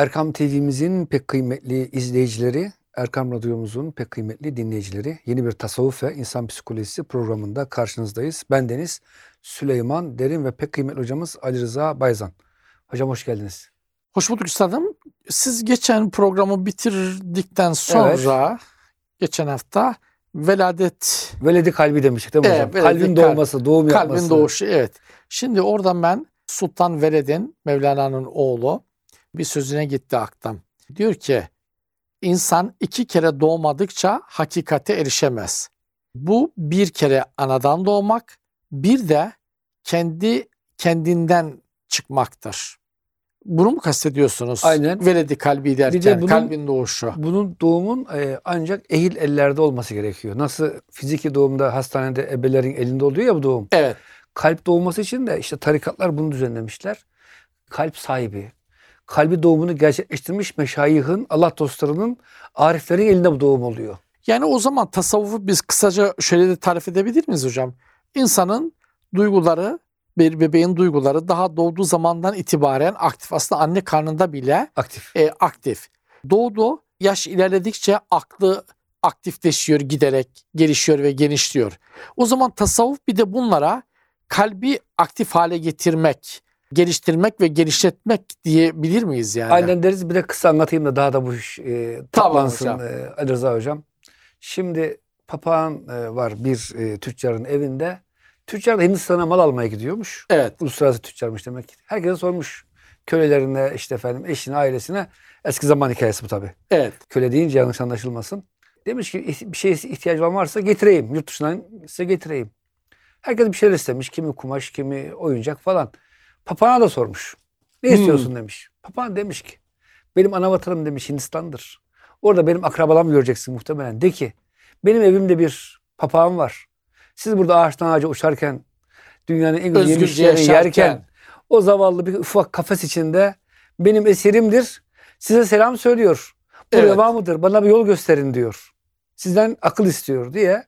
Erkam TV'mizin pek kıymetli izleyicileri, Erkam Radyomuzun pek kıymetli dinleyicileri, yeni bir tasavvuf ve insan psikolojisi programında karşınızdayız. Ben Deniz Süleyman Derin ve pek kıymetli hocamız Ali Rıza Bayzan. Hocam hoş geldiniz. Hoş bulduk üstadım. Siz geçen programı bitirdikten sonra geçen hafta veladet Veledi kalbi demiştik değil mi Evet, hocam? Kalbin kalbi. doğması, doğum yapması. kalbin doğuşu evet. Şimdi oradan ben Sultan Veled'in Mevlana'nın oğlu bir sözüne gitti aktam. Diyor ki insan iki kere doğmadıkça hakikate erişemez. Bu bir kere anadan doğmak bir de kendi kendinden çıkmaktır. Bunu mu kastediyorsunuz? Aynen. Veledi kalbi derken de bunun- kalbin doğuşu. Bunun doğumun e, ancak ehil ellerde olması gerekiyor. Nasıl fiziki doğumda hastanede ebelerin elinde oluyor ya bu doğum. Evet. Kalp doğması için de işte tarikatlar bunu düzenlemişler. Kalp sahibi, kalbi doğumunu gerçekleştirmiş meşayihın, Allah dostlarının, ariflerin elinde bu doğum oluyor. Yani o zaman tasavvufu biz kısaca şöyle de tarif edebilir miyiz hocam? İnsanın duyguları, bir bebeğin duyguları daha doğduğu zamandan itibaren aktif. Aslında anne karnında bile Aktif. e, aktif. Doğdu, yaş ilerledikçe aklı aktifleşiyor giderek, gelişiyor ve genişliyor. O zaman tasavvuf bir de bunlara kalbi aktif hale getirmek, geliştirmek ve genişletmek diyebilir miyiz yani? Aynen deriz. Bir de kısa anlatayım da daha da bu iş e, Tamam tatlansın hocam. e, Ali Rıza hocam. Şimdi papağan e, var bir e, tüccarın evinde. Tüccar da Hindistan'a mal almaya gidiyormuş. Evet. Uluslararası tüccarmış demek ki. Herkese sormuş. Kölelerine, işte efendim eşine, ailesine. Eski zaman hikayesi bu tabii. Evet. Köle deyince yanlış anlaşılmasın. Demiş ki "İh- bir şeye ihtiyacı olan varsa getireyim. Yurt dışından size getireyim. Herkes bir şeyler istemiş. Kimi kumaş, kimi oyuncak falan. Papağana da sormuş. Ne Hmm. istiyorsun demiş. Papağan demiş ki benim ana vatanım demiş Hindistan'dır. Orada benim akrabalarımı göreceksin muhtemelen. De ki benim evimde bir papağan var. Siz burada ağaçtan ağaca uçarken dünyanın en güzel Özgürce yemişleri yaşarken. yerken o zavallı bir ufak kafes içinde benim eserimdir. Size selam söylüyor. Bu Evet. reva mıdır? Bana bir yol gösterin diyor. Sizden akıl istiyor diye.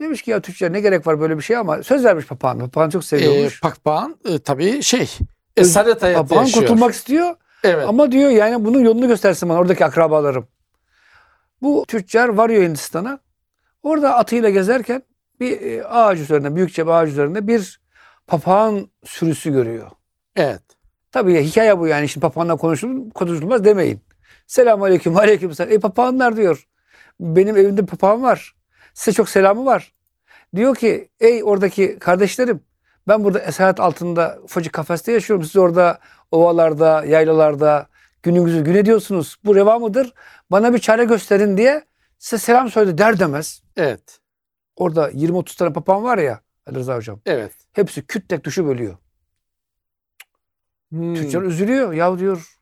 Demiş ki ya tüccar ne gerek var böyle bir şey ama söz vermiş papağan. Papağan çok seviyormuş. Pakpağan e, tabii şey esaret hayatı papağan yaşıyor. kurtulmak istiyor Evet. ama diyor yani bunun yolunu göstersin bana oradaki akrabalarım. Bu tüccar varıyor Hindistan'a. Orada atıyla gezerken bir e, ağaç üzerinde, büyükçe bir ağaç üzerinde bir papağan sürüsü görüyor. Evet. Tabii ya, hikaye bu yani. Şimdi papağanla konuşulur, konuşulmaz demeyin. Selamun aleyküm, aleyküm selam. E papağanlar diyor. Benim evimde papağan var. Size çok selamı var. Diyor ki ey oradaki kardeşlerim ben burada esaret altında ufacık kafeste yaşıyorum. Siz orada ovalarda, yaylalarda gününüzü gün ediyorsunuz. Bu reva mıdır? Bana bir çare gösterin diye size selam söyledi der demez. Evet. Orada 20-30 tane papağan var ya Ali Rıza Hocam. Evet. Hepsi küt tek düşüp ölüyor. Hmm. Tüccar üzülüyor. Ya diyor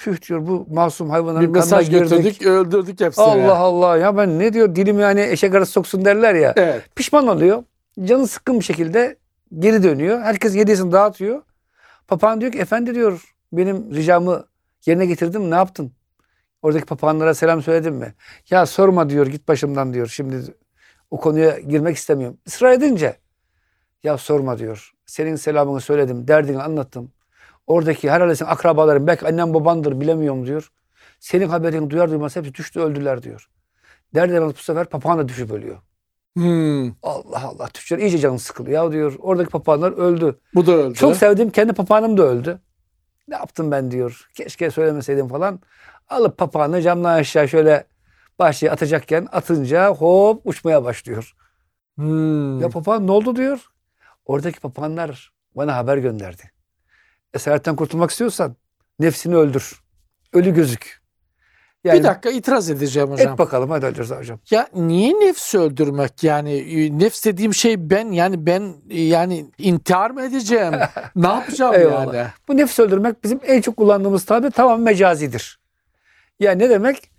püh diyor bu masum bir hayvanların mesaj kanına girdik. götürdük, öldürdük hepsini. Allah Allah ya ben ne diyor dilim yani eşek arası soksun derler ya. Evet. Pişman oluyor. Canı sıkkın bir şekilde geri dönüyor. Herkes hediyesini dağıtıyor. Papağan diyor ki efendi diyor benim ricamı yerine getirdin mi ne yaptın? Oradaki papağanlara selam söyledin mi? Ya sorma diyor git başımdan diyor. Şimdi o konuya girmek istemiyorum. Israr edince ya sorma diyor. Senin selamını söyledim, derdini anlattım. Oradaki herhalde senin akrabaların belki annem babandır bilemiyorum diyor. Senin haberini duyar duymaz hepsi düştü öldüler diyor. Der demez bu sefer papağan da düşüp ölüyor. Hmm. Allah Allah tüccar iyice canı sıkılıyor. Ya diyor oradaki papağanlar öldü. Bu da öldü. Çok sevdiğim kendi papağanım da öldü. Ne yaptım ben diyor. Keşke söylemeseydim falan. Alıp papağanı camdan aşağı şöyle bahçeye atacakken atınca hop uçmaya başlıyor. Hmm. Ya papağan ne oldu diyor. Oradaki papağanlar bana haber gönderdi. Esaretten kurtulmak istiyorsan nefsini öldür. Ölü gözük. Yani bir dakika itiraz edeceğim hocam. et bakalım hadi Ali Rıza hocam. Ya niye nefsi öldürmek yani e, nefs dediğim şey ben yani ben e, yani intihar mı edeceğim? ne yapacağım Eyvallah. yani? Bu nefs öldürmek bizim en çok kullandığımız tabir tamam mecazidir. Yani ne demek?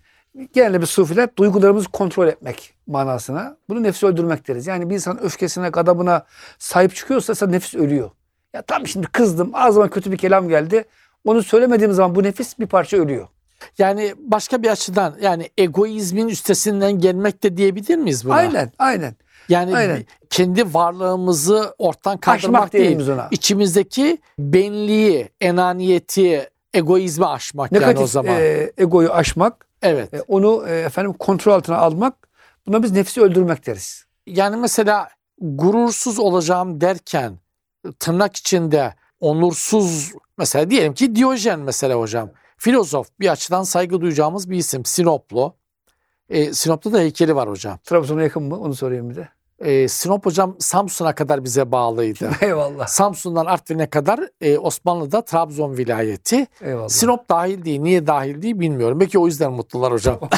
Genelde bir sufiler duygularımızı kontrol etmek manasına. Bunu nefsi öldürmek deriz. Yani bir insan öfkesine, gadabına sahip çıkıyorsa ise nefis ölüyor. Ya tam şimdi kızdım, ağzıma kötü bir kelam geldi. Onu söylemediğim zaman bu nefis bir parça ölüyor. Yani başka bir açıdan yani egoizmin üstesinden gelmek de diyebilir miyiz buna? Aynen, aynen. Yani Aynen. kendi varlığımızı ortadan kaldırmak Aşmak değil. ona. İçimizdeki benliği, enaniyeti egoizmi aşmak yani o Negatif zaman. e, egoyu aşmak, evet. e, onu e, efendim kontrol altına almak. Buna biz nefsi öldürmek deriz. Yani mesela gurursuz olacağım derken tırnak içinde onursuz mesela diyelim ki Diyojen mesela hocam. Filozof bir açıdan saygı duyacağımız bir isim. Sinoplu. E, Sinop'ta da heykeli var hocam. Trabzon'a yakın mı? Onu sorayım bir de. E, Sinop hocam Samsun'a kadar bize bağlıydı. Eyvallah. Samsun'dan Artvin'e kadar e, Osmanlı'da Trabzon vilayeti. Eyvallah. Sinop dahil değil. Niye dahil değil bilmiyorum. Belki o yüzden mutlular hocam.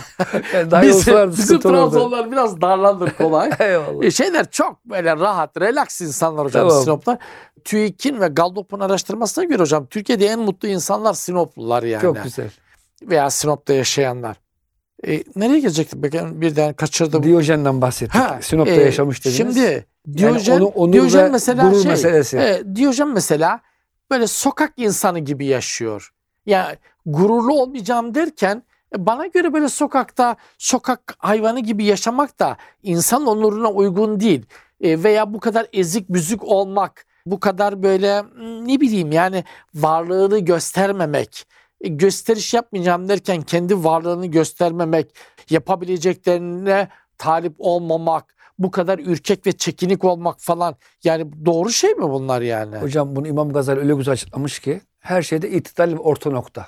Yani Biz, bizim. Trabzonlar biraz darlandır kolay. Eyvallah. E, Şeyler çok böyle rahat, relax insanlar hocam Tamam. Sinop'ta. TÜİK'in ve Gallup'un araştırmasına göre hocam Türkiye'de en mutlu insanlar Sinoplular yani. Çok güzel. Veya Sinop'ta yaşayanlar. E, nereye gelecektik? Bakın birden kaçırdım. Diyojen'den bahsettik. Ha, Sinop'ta e, yaşamış dediniz. Şimdi Diyojen, onu- onur Diyojen mesela şey, meselesi. e, Diyojen mesela böyle sokak insanı gibi yaşıyor. Yani gururlu olmayacağım derken e, bana göre böyle sokakta sokak hayvanı gibi yaşamak da insan onuruna uygun değil. E, veya bu kadar ezik büzük olmak, bu kadar böyle mm, ne bileyim yani varlığını göstermemek, e, gösteriş yapmayacağım derken kendi varlığını göstermemek, yapabileceklerine talip olmamak, bu kadar ürkek ve çekinik olmak falan yani doğru şey mi bunlar yani? Hocam bunu İmam Gazali öyle güzel açıklamış ki her şeyde itidal ve orta nokta.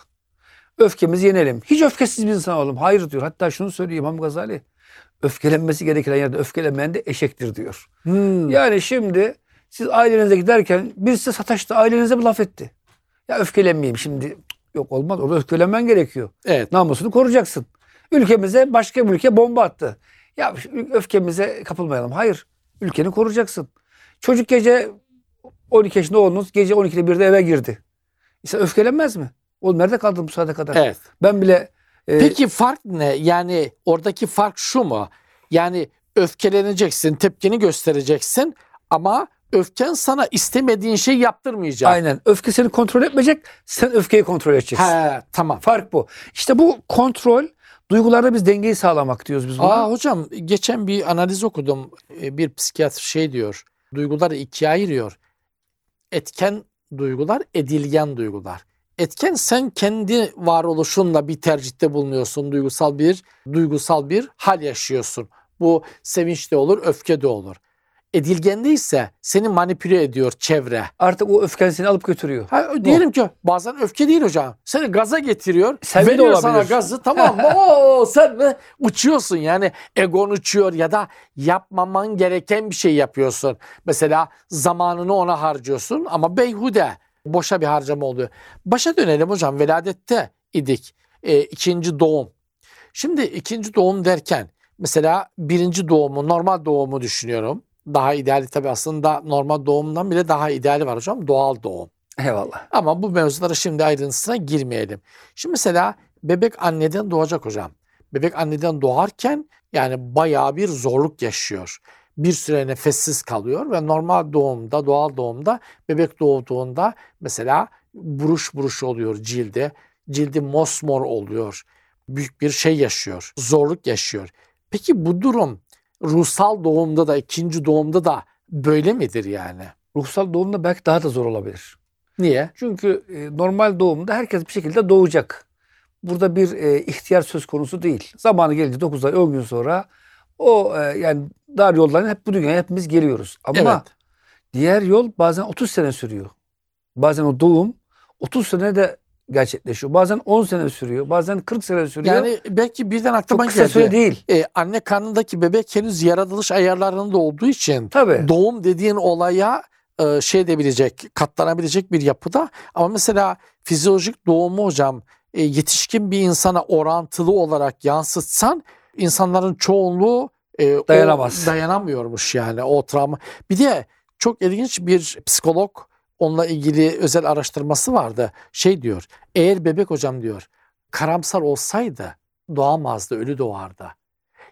Öfkemizi yenelim. Hiç öfkesiz bir insan olalım. Hayır diyor. Hatta şunu söylüyor İmam Gazali. Öfkelenmesi gereken yerde öfkelenmeyen de eşektir diyor. Hmm. Yani şimdi siz ailenize giderken birisi sataştı. Ailenize bir laf etti. Ya öfkelenmeyeyim şimdi. Yok olmaz. Orada öfkelenmen gerekiyor. Evet. Namusunu koruyacaksın. Ülkemize başka bir ülke bomba attı. Ya öfkemize kapılmayalım. Hayır. Ülkeni koruyacaksın. Çocuk gece 12 yaşında oğlunuz gece 12'de 1'de eve girdi. İnsan öfkelenmez mi? Oğlum nerede kaldın bu saate kadar? Evet. Ben bile e, Peki fark ne? Yani oradaki fark şu mu? Yani öfkeleneceksin, tepkini göstereceksin ama öfken sana istemediğin şey yaptırmayacak. aynen öfke seni kontrol etmeyecek. Sen öfkeyi kontrol edeceksin. He, tamam. Fark bu. İşte bu kontrol duygularda biz dengeyi sağlamak diyoruz biz buna. Aa hocam geçen bir analiz okudum. Ee, Bir psikiyatr şey diyor. Duyguları ikiye ayırıyor. Etken duygular, edilgen duygular. Etken sen kendi varoluşunla bir tercihte bulunuyorsun. Duygusal bir duygusal bir hal yaşıyorsun. Bu sevinç de olur, öfke de olur. Edilgende ise seni manipüle ediyor çevre. Artık o öfken seni alıp götürüyor. Ha, diyelim ki bazen öfke değil hocam. Seni gaza getiriyor. De veriyor sana gazı tamam mı? Oo, sen de uçuyorsun yani. Egon uçuyor ya da yapmaman gereken bir şey yapıyorsun. Mesela zamanını ona harcıyorsun ama beyhude. Boşa bir harcama oluyor. Başa dönelim hocam. Veladette idik. E, ikinci doğum. Şimdi ikinci doğum derken mesela birinci doğumu, normal doğumu düşünüyorum. Daha ideali tabii aslında normal doğumdan bile daha ideali var hocam. Doğal doğum. Eyvallah. Ama bu mevzulara şimdi ayrıntısına girmeyelim. Şimdi mesela bebek anneden doğacak hocam. Bebek anneden doğarken yani bayağı bir zorluk yaşıyor. Bir süre nefessiz kalıyor ve normal doğumda, doğal doğumda bebek doğduğunda mesela buruş buruş oluyor cildi. Cildi mosmor oluyor. Büyük bir şey yaşıyor. Zorluk yaşıyor. Peki bu durum ruhsal doğumda da ikinci doğumda da böyle midir yani? Ruhsal doğumda belki daha da zor olabilir. Niye? Çünkü e, normal doğumda herkes bir şekilde doğacak. Burada bir e, ihtiyar söz konusu değil. Zamanı gelince 9 ay 10 gün sonra o e, yani dar yoldan hep bu dünyaya hepimiz geliyoruz. Ama Evet. diğer yol bazen 30 sene sürüyor. Bazen o doğum 30 sene de gerçekleşiyor. Bazen 10 sene sürüyor. Bazen 40 sene sürüyor. Yani belki birden çok aklıma kısa geldi. süre değil. E, anne karnındaki bebek henüz yaratılış ayarlarında olduğu için Tabii. doğum dediğin olaya e, şey edebilecek, katlanabilecek bir yapıda. Ama mesela fizyolojik doğumu hocam e, yetişkin bir insana orantılı olarak yansıtsan insanların çoğunluğu e, o Dayanamaz. dayanamıyormuş yani o travma. Bir de çok ilginç bir psikolog onunla ilgili özel araştırması vardı. Şey diyor, eğer bebek hocam diyor karamsar olsaydı doğamazdı, ölü doğardı.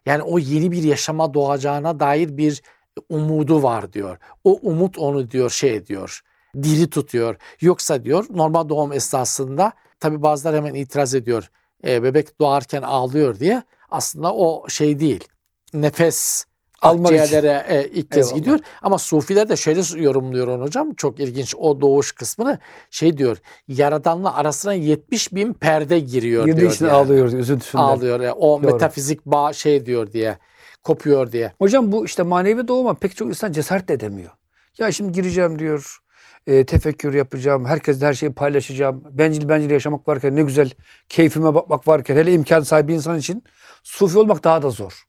Yani o yeni bir yaşama doğacağına dair bir umudu var diyor. O umut onu diyor şey ediyor, diri tutuyor. Yoksa diyor normal doğum esnasında tabi bazıları hemen itiraz ediyor. E, bebek doğarken ağlıyor diye. Aslında o şey değil. Nefes. Akciğerlere e, ilk kez Eyvallah. gidiyor. Ama Sufiler de şöyle yorumluyor onu hocam. Çok ilginç o doğuş kısmını. Şey diyor. Yaradanla arasına 70 bin perde giriyor Girdiği diyor. için diye. ağlıyor üzüntüsünden. Ağlıyor. ya. O Doğru. metafizik bağ şey diyor diye. Kopuyor diye. Hocam bu işte manevi doğuma pek çok insan cesaret de edemiyor. Ya şimdi gireceğim diyor. e, tefekkür yapacağım. Herkesle her şeyi paylaşacağım. Bencil bencil yaşamak varken ne güzel keyfime bakmak varken hele imkan sahibi insan için sufi olmak daha da zor.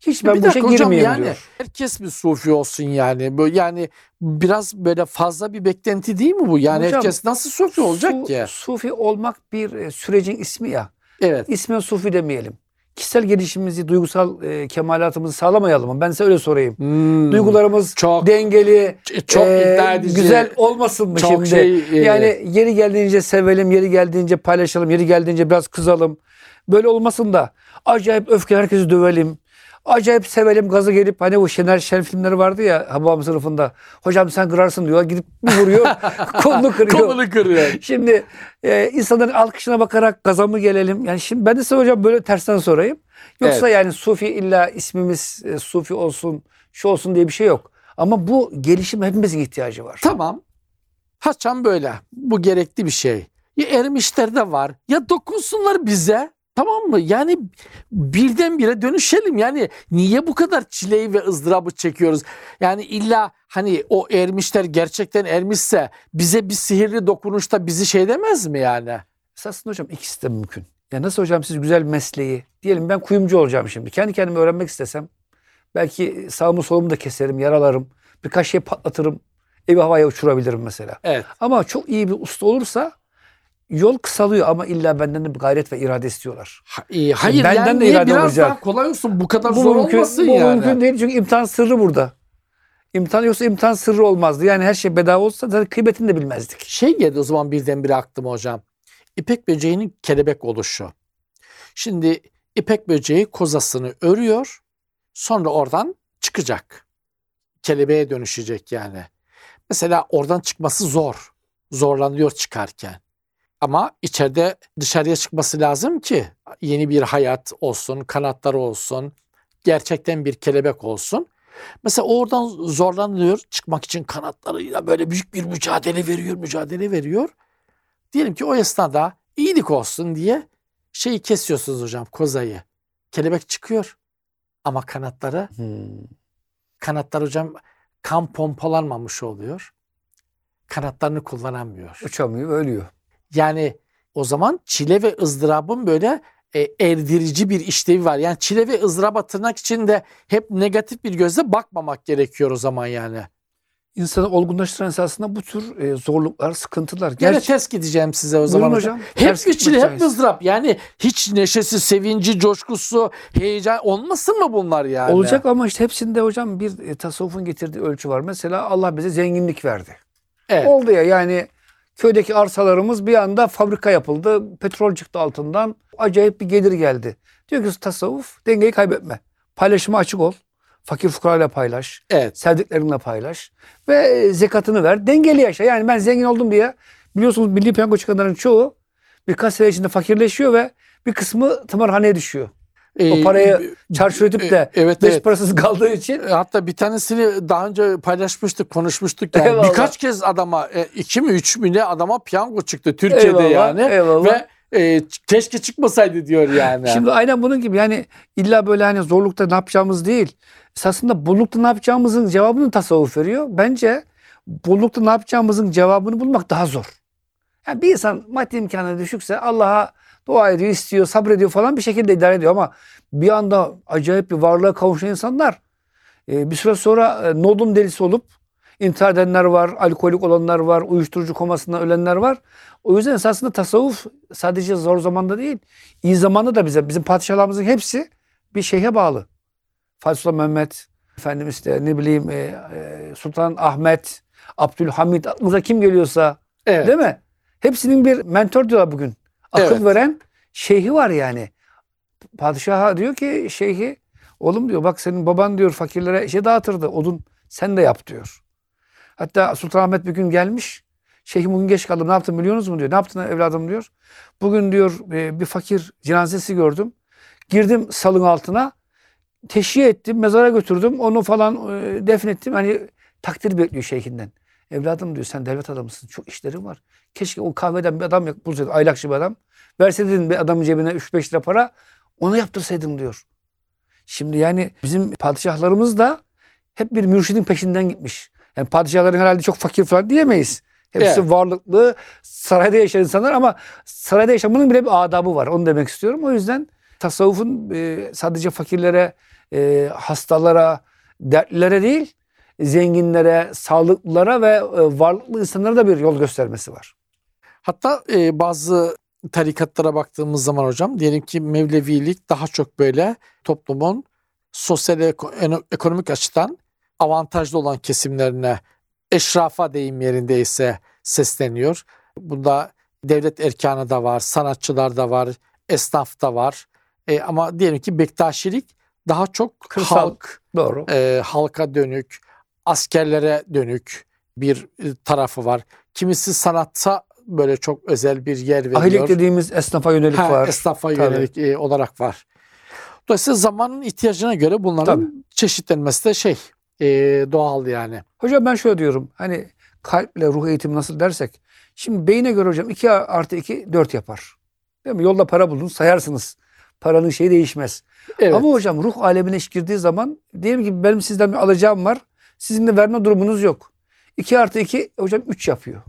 Hiç ben Bir bu işe girmeyeyim yani diyor. herkes bir sufi olsun yani. Böyle yani biraz böyle fazla bir beklenti değil mi bu? Yani Hocam, herkes nasıl sufi olacak Su- ki? Sufi olmak bir e, sürecin ismi ya. Evet. İsmen sufi demeyelim. Kişisel gelişimimizi, duygusal e, kemalatımızı sağlamayalım mı? Ben size öyle sorayım. Hmm, Duygularımız çok dengeli, çok e, edici. güzel olmasın mı çok şimdi? şey e, Yani yeri geldiğince sevelim, yeri geldiğince paylaşalım, yeri geldiğince biraz kızalım. Böyle olmasın da acayip öfke herkesi dövelim. Acayip sevelim gazı gelip hani o Şener Şen filmleri vardı ya Hababam sınıfında. Hocam sen kırarsın diyor. Gidip bir vuruyor. kolunu kırıyor. kolunu kırıyor. Şimdi e, insanların alkışına bakarak gaza mı gelelim? Yani şimdi ben de size hocam böyle tersten sorayım. Yoksa yani Sufi illa ismimiz e, Sufi olsun, şu olsun diye bir şey yok. Ama bu gelişim hepimizin ihtiyacı var. Tamam. Haçan böyle. Bu gerekli bir şey. Ya ermişlerde var. Ya dokunsunlar bize. Tamam mı? Yani birdenbire dönüşelim. Yani niye bu kadar çileyi ve ızdırabı çekiyoruz? Yani illa hani o ermişler gerçekten ermişse bize bir sihirli dokunuşta bizi şey demez mi yani? Esasında hocam ikisi de mümkün. Ya nasıl hocam siz güzel mesleği, diyelim ben kuyumcu olacağım şimdi. Kendi kendime öğrenmek istesem belki sağımı solumu da keserim, yaralarım. Birkaç şey patlatırım. Evi havaya uçurabilirim mesela. Evet. Ama çok iyi bir usta olursa yol kısalıyor ama illa benden de bir gayret ve irade istiyorlar. Ha- iyi. Hayır Benden yani de irade biraz olacak. daha kolay olsun. Bu kadar Bu zor mümkün, olmasın bu yani. mümkün değil çünkü imtihan sırrı burada. İmtihan yoksa imtihan sırrı olmazdı. Yani her şey bedava olsa zaten kıymetini de bilmezdik. Şey geldi o zaman birdenbire aklıma hocam. İpek böceğinin kelebek oluşu. Şimdi ipek böceği kozasını örüyor. Sonra oradan çıkacak. Kelebeğe dönüşecek yani. Mesela oradan çıkması zor. Zorlanıyor çıkarken. Ama içeride dışarıya çıkması lazım ki yeni bir hayat olsun, kanatları olsun, gerçekten bir kelebek olsun. Mesela oradan zorlanıyor çıkmak için kanatlarıyla böyle büyük bir mücadele veriyor, mücadele veriyor. Diyelim ki o esnada iyilik olsun diye şeyi kesiyorsunuz hocam kozayı. Kelebek çıkıyor ama kanatları kanatlar hocam kan pompalanmamış oluyor. Kanatlarını kullanamıyor. Uçamıyor, ölüyor. Yani o zaman çile ve ızdırabın böyle e, erdirici bir işlevi var. Yani çile ve ızdıraba tırnak içinde hep negatif bir gözle bakmamak gerekiyor o zaman yani. İnsanı olgunlaştıran esasında bu tür e, zorluklar, sıkıntılar. Gerçi ters gideceğim size o zaman hocam. hocam. Hep bir çile, hep ızdırap. Yani hiç neşesi, sevinci, coşkusu, heyecan olmasın mı bunlar yani? olacak ama işte hepsinde hocam bir e, tasavvufun getirdiği ölçü var. Mesela Allah bize zenginlik verdi. Evet. Oldu ya yani köydeki arsalarımız bir anda fabrika yapıldı. Petrol çıktı altından. Acayip bir gelir geldi. Diyor ki tasavvuf dengeyi kaybetme. Paylaşıma açık ol. Fakir fukarayla paylaş. Evet. Sevdiklerinle paylaş. Ve e, zekatını ver. Dengeli yaşa. Yani ben zengin oldum diye biliyorsunuz milli piyango çıkanların çoğu birkaç sene içinde fakirleşiyor ve bir kısmı tımarhaneye düşüyor. O Ee, parayı çarşır ödüp de e, evet, beş evet. parasız kaldığı için E, Hatta bir tanesini daha önce paylaşmıştık, konuşmuştuk yani. Eyvallah. Birkaç kez adama, e, iki mi üç mü ne adama piyango çıktı Türkiye'de Eyvallah, yani. eyvallah. Ve e, keşke çıkmasaydı diyor yani. Şimdi aynen bunun gibi yani illa böyle hani zorlukta ne yapacağımız değil. Esasında bollukta ne yapacağımızın cevabını tasavvuf veriyor. Bence bollukta ne yapacağımızın cevabını bulmak daha zor. Yani bir insan maddi imkanı düşükse Allah'a dua ediyor, istiyor, sabrediyor falan bir şekilde idare ediyor ama bir anda acayip bir varlığa kavuşan insanlar e, bir süre sonra e, nodum delisi olup intihar edenler var, alkolik olanlar var, uyuşturucu komasından ölenler var. O yüzden esasında tasavvuf sadece zor zamanda değil, iyi zamanda da bize, bizim padişahlarımızın hepsi bir şeyhe bağlı. Fatih Sultan Mehmet, efendim işte ne bileyim e, e, Sultan Ahmet, Abdülhamit, aklınıza kim geliyorsa evet. değil mi? Hepsinin bir mentor diyorlar bugün. Akıl Evet. veren şeyhi var yani. Padişaha diyor ki şeyhi, oğlum diyor bak senin baban diyor fakirlere şey dağıtırdı, odun sen de yap diyor. Hatta Sultanahmet bir gün gelmiş. Şeyhim bugün geç kaldım ne yaptın biliyorsunuz mu diyor. Ne yaptın evladım diyor. Bugün diyor e, bir fakir cenazesi gördüm. Girdim salın altına. teşhiye ettim, mezara götürdüm, onu falan e, defnettim. Hani takdir bekliyor şeyhinden. Evladım diyor sen devlet adamısın, çok işlerin var. Keşke o kahveden bir adam bulsaydın, aylakçı bir adam. Verseydin bir adamın cebine 3-5 lira para, onu yaptırsaydın diyor. Şimdi yani bizim padişahlarımız da hep bir mürşidin peşinden gitmiş. Yani padişahların herhalde çok fakir falan diyemeyiz. Hepsi Evet. varlıklı, sarayda yaşayan insanlar ama sarayda yaşamanın bile bir adabı var. Onu demek istiyorum. O yüzden tasavvufun e, sadece fakirlere, e, hastalara, dertlilere değil, zenginlere, sağlıklılara ve e, varlıklı insanlara da bir yol göstermesi var. Hatta e, bazı tarikatlara baktığımız zaman hocam diyelim ki Mevlevilik daha çok böyle toplumun sosyal ekonomik açıdan avantajlı olan kesimlerine eşrafa deyim yerindeyse sesleniyor. Bunda devlet erkanı da var, sanatçılar da var, esnaf da var. E, ama diyelim ki Bektaşilik daha çok Kırsal. halk, Doğru. e, halka dönük, askerlere dönük bir e, tarafı var. Kimisi sanatta böyle çok özel bir yer veriyor. Ahilik dediğimiz esnafa yönelik Ha, var. Esnafa Tabii. yönelik e, olarak var. Dolayısıyla zamanın ihtiyacına göre bunların Tabii. çeşitlenmesi de şey e, doğal yani. Hocam ben şöyle diyorum. Hani kalple ruh eğitimi nasıl dersek. Şimdi beyine göre hocam 2 artı 2 4 yapar. Değil mi? Yolda para buldun sayarsınız. Paranın şeyi değişmez. Evet. Ama hocam ruh alemine girdiği zaman diyelim ki benim sizden bir alacağım var. Sizin de verme durumunuz yok. 2 artı 2 hocam 3 yapıyor.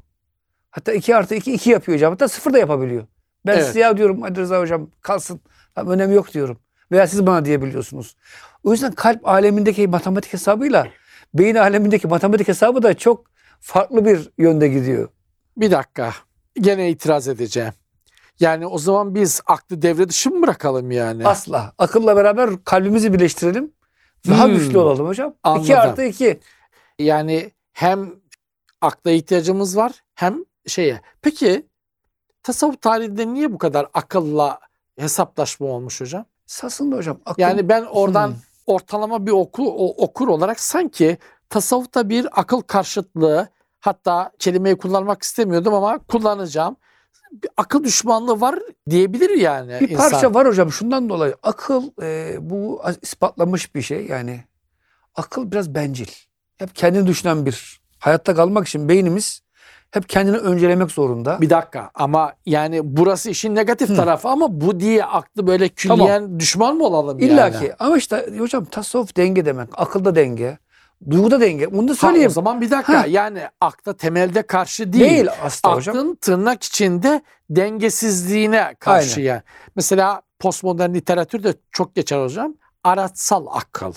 Hatta 2 artı 2 2 yapıyor hocam. Hatta 0 da yapabiliyor. Ben Evet. size ya diyorum hadi Rıza hocam kalsın. Tamam, önemi yok diyorum. Veya siz bana diyebiliyorsunuz. O yüzden kalp alemindeki matematik hesabıyla beyin alemindeki matematik hesabı da çok farklı bir yönde gidiyor. Bir dakika. Gene itiraz edeceğim. Yani o zaman biz aklı devre dışı mı bırakalım yani? Asla. Akılla beraber kalbimizi birleştirelim. Daha Hmm. güçlü olalım hocam. 2 Anladım. artı 2. Yani hem akla ihtiyacımız var hem şeye. Peki tasavvuf tarihinde niye bu kadar akılla hesaplaşma olmuş hocam? Sasında hocam. Akıl, Yani ben oradan Hmm. ortalama bir oku, o- okur olarak sanki tasavvufta bir akıl karşıtlığı hatta kelimeyi kullanmak istemiyordum ama kullanacağım. Bir akıl düşmanlığı var diyebilir yani Bir insan. parça var hocam şundan dolayı. Akıl e, bu ispatlanmış bir şey yani. Akıl biraz bencil. Hep kendini düşünen bir. Hayatta kalmak için beynimiz hep kendini öncelemek zorunda. Bir dakika ama yani burası işin negatif Hı. tarafı ama bu diye aklı böyle külliyen düşman mı olalım İlla yani? ki ama işte hocam tasavvuf denge demek. Akılda denge. Duyguda denge. Bunu da Ha, söyleyeyim. o zaman bir dakika Ha. yani akla temelde karşı değil. Değil hocam. Aklın tırnak içinde dengesizliğine karşı Aynen. yani. Mesela postmodern literatürde çok geçer hocam. Araçsal akıl.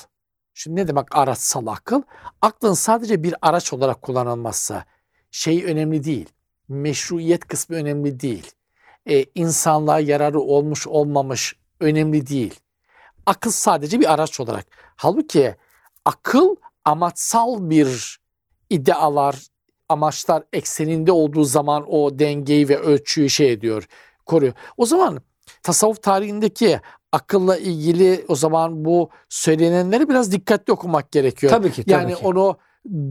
Şimdi ne demek araçsal akıl? Aklın sadece bir araç olarak kullanılması şey önemli değil. Meşruiyet kısmı önemli değil. Ee, insanlığa yararı olmuş olmamış önemli değil. Akıl sadece bir araç olarak. Halbuki akıl amaçsal bir idealar, amaçlar ekseninde olduğu zaman o dengeyi ve ölçüyü şey ediyor, koruyor. O zaman tasavvuf tarihindeki akılla ilgili o zaman bu söylenenleri biraz dikkatli okumak gerekiyor. Tabii ki. Tabii yani ki. onu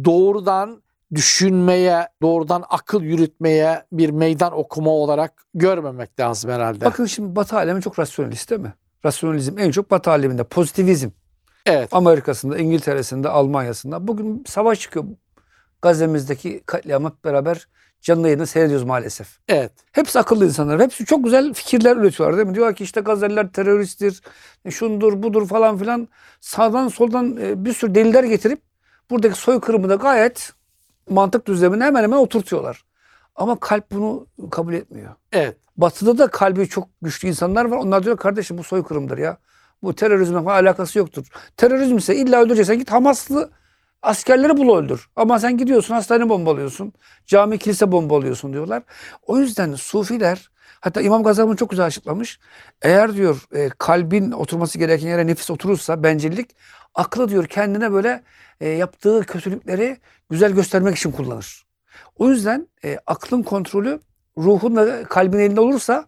doğrudan düşünmeye, doğrudan akıl yürütmeye bir meydan okuma olarak görmemek lazım herhalde. Bakın şimdi Batı alemi çok rasyonalist değil mi? Rasyonalizm en çok Batı aleminde. Pozitivizm. Evet. Amerika'sında, İngiltere'sinde, Almanya'sında. Bugün savaş çıkıyor. Gazze'mizdeki katliamı hep beraber canlı yayında seyrediyoruz maalesef. Evet. Hepsi akıllı insanlar. Hepsi çok güzel fikirler üretiyorlar değil mi? Diyorlar ki işte Gazze'liler teröristtir, e, şundur, budur falan filan. Sağdan soldan e, bir sürü deliller getirip buradaki soykırımı da gayet mantık düzlemine hemen hemen oturtuyorlar. Ama kalp bunu kabul etmiyor. Evet. Batı'da da kalbi çok güçlü insanlar var. Onlar diyor kardeşim bu soykırımdır ya. Bu terörizmle falan alakası yoktur. Terörizm ise illa öldüreceksen git Hamaslı askerleri bul öldür. Ama sen gidiyorsun hastane bombalıyorsun. Cami kilise bombalıyorsun diyorlar. O yüzden Sufiler hatta İmam Gazali çok güzel açıklamış. Eğer diyor e, kalbin oturması gereken yere nefis oturursa bencillik aklı diyor kendine böyle e, yaptığı kötülükleri güzel göstermek için kullanır. O yüzden e, aklın kontrolü ruhun ve kalbin elinde olursa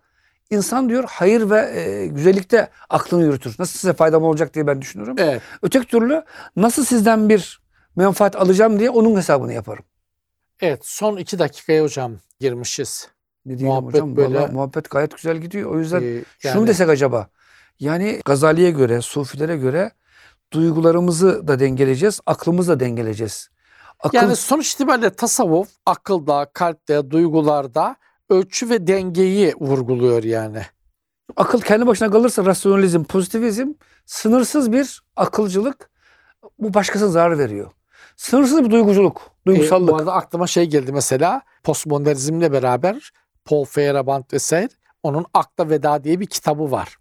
insan diyor hayır ve e, güzellikte aklını yürütür. Nasıl size faydam olacak diye ben düşünürüm. Evet. Öteki türlü nasıl sizden bir menfaat alacağım diye onun hesabını yaparım. Evet. Son iki dakikaya hocam girmişiz. Ne diyelim Muhabbet hocam? böyle- Vallahi muhabbet gayet güzel gidiyor. O yüzden Ee, şunu yani- desek acaba. Yani Gazali'ye göre, Sufilere göre duygularımızı da dengeleyeceğiz, aklımızı da dengeleyeceğiz. Akıl, Yani sonuç itibariyle tasavvuf akılda, kalpte, duygularda ölçü ve dengeyi vurguluyor yani. akıl kendi başına kalırsa rasyonalizm, pozitivizm, sınırsız bir akılcılık bu başkasına zarar veriyor. Sınırsız bir duyguculuk, E, duygusallık. bu arada aklıma şey geldi mesela postmodernizmle beraber Paul Feyerabend vesaire onun Akla Veda diye bir kitabı var.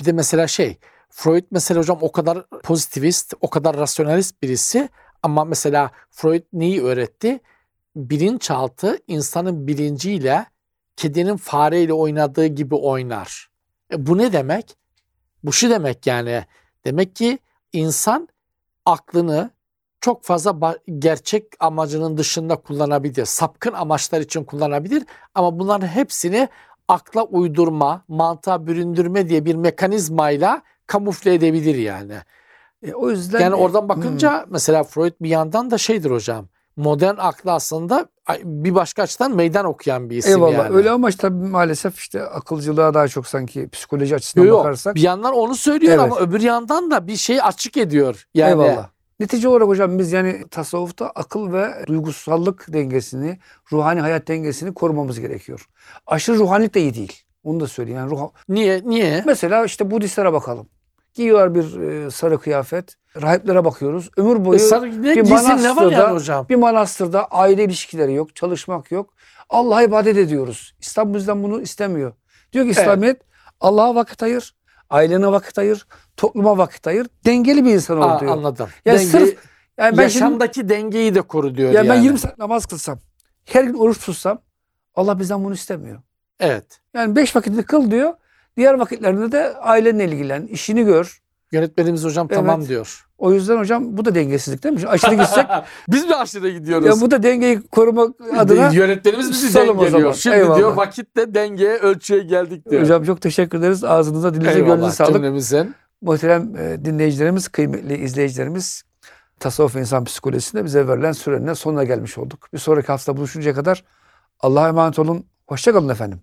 Bir de mesela şey Freud mesela hocam o kadar pozitivist, o kadar rasyonalist birisi ama mesela Freud neyi öğretti? Bilinçaltı insanın bilinciyle kedinin fareyle oynadığı gibi oynar. E bu ne demek? Bu şu demek yani. Demek ki insan aklını çok fazla gerçek amacının dışında kullanabilir. Sapkın amaçlar için kullanabilir ama bunların hepsini akla uydurma, mantığa büründürme diye bir mekanizmayla kamufle edebilir yani. E, o yüzden Yani oradan bakınca mesela Freud bir yandan da şeydir hocam. Modern aklı aslında bir başka açıdan meydan okuyan bir isim Eyvallah yani. öyle ama işte maalesef işte akılcılığa daha çok sanki psikoloji açısından Yok, bakarsak. bir yandan onu söylüyor Evet. ama öbür yandan da bir şey açık ediyor. Yani Eyvallah. Netice olarak hocam biz yani tasavvufta akıl ve duygusallık dengesini, ruhani hayat dengesini korumamız gerekiyor. Aşırı ruhanilik de iyi değil. Onu da söyleyeyim. Yani ruh... niye niye? Mesela işte Budistlere bakalım. Giyiyorlar bir e, sarı kıyafet. Rahiplere bakıyoruz. Ömür boyu E, sarı, ne bir manastırda- yani hocam? bir manastırda aile ilişkileri yok, çalışmak yok. Allah'a ibadet ediyoruz. İslam bizden bunu istemiyor. Diyor ki Evet. İslamiyet Allah'a vakit ayır, ailene vakit ayır, topluma vakit ayır. Dengeli bir insan ol diyor. anladım. Ya Dengeyi- sırf yani ben şimdi yaşamdaki dengeyi de koru diyor ya yani. ben 20 saat namaz kılsam, her gün oruç tutsam Allah bizden bunu istemiyor. Evet. Yani 5 vakitini kıl diyor. Diğer vakitlerinde de ailenle ilgilen, işini gör. Yönetmenimiz hocam Evet. tamam diyor. O yüzden hocam bu da dengesizlik değil mi? Şimdi aşırı gitsek Biz mi aşırı gidiyoruz? ya bu da dengeyi korumak adına Yönetmenimiz bizi dengeliyor. Şimdi Eyvallah. diyor vakitte dengeye ölçüye geldik diyor. Hocam çok teşekkür ederiz. Ağzınıza dilinize gönlünüze sağlık. cümlemizin. Muhterem e, dinleyicilerimiz, kıymetli izleyicilerimiz Tasavvuf İnsan Psikolojisi'nde bize verilen sürenin sonuna gelmiş olduk. Bir sonraki hafta buluşuncaya kadar Allah'a emanet olun. Hoşçakalın efendim.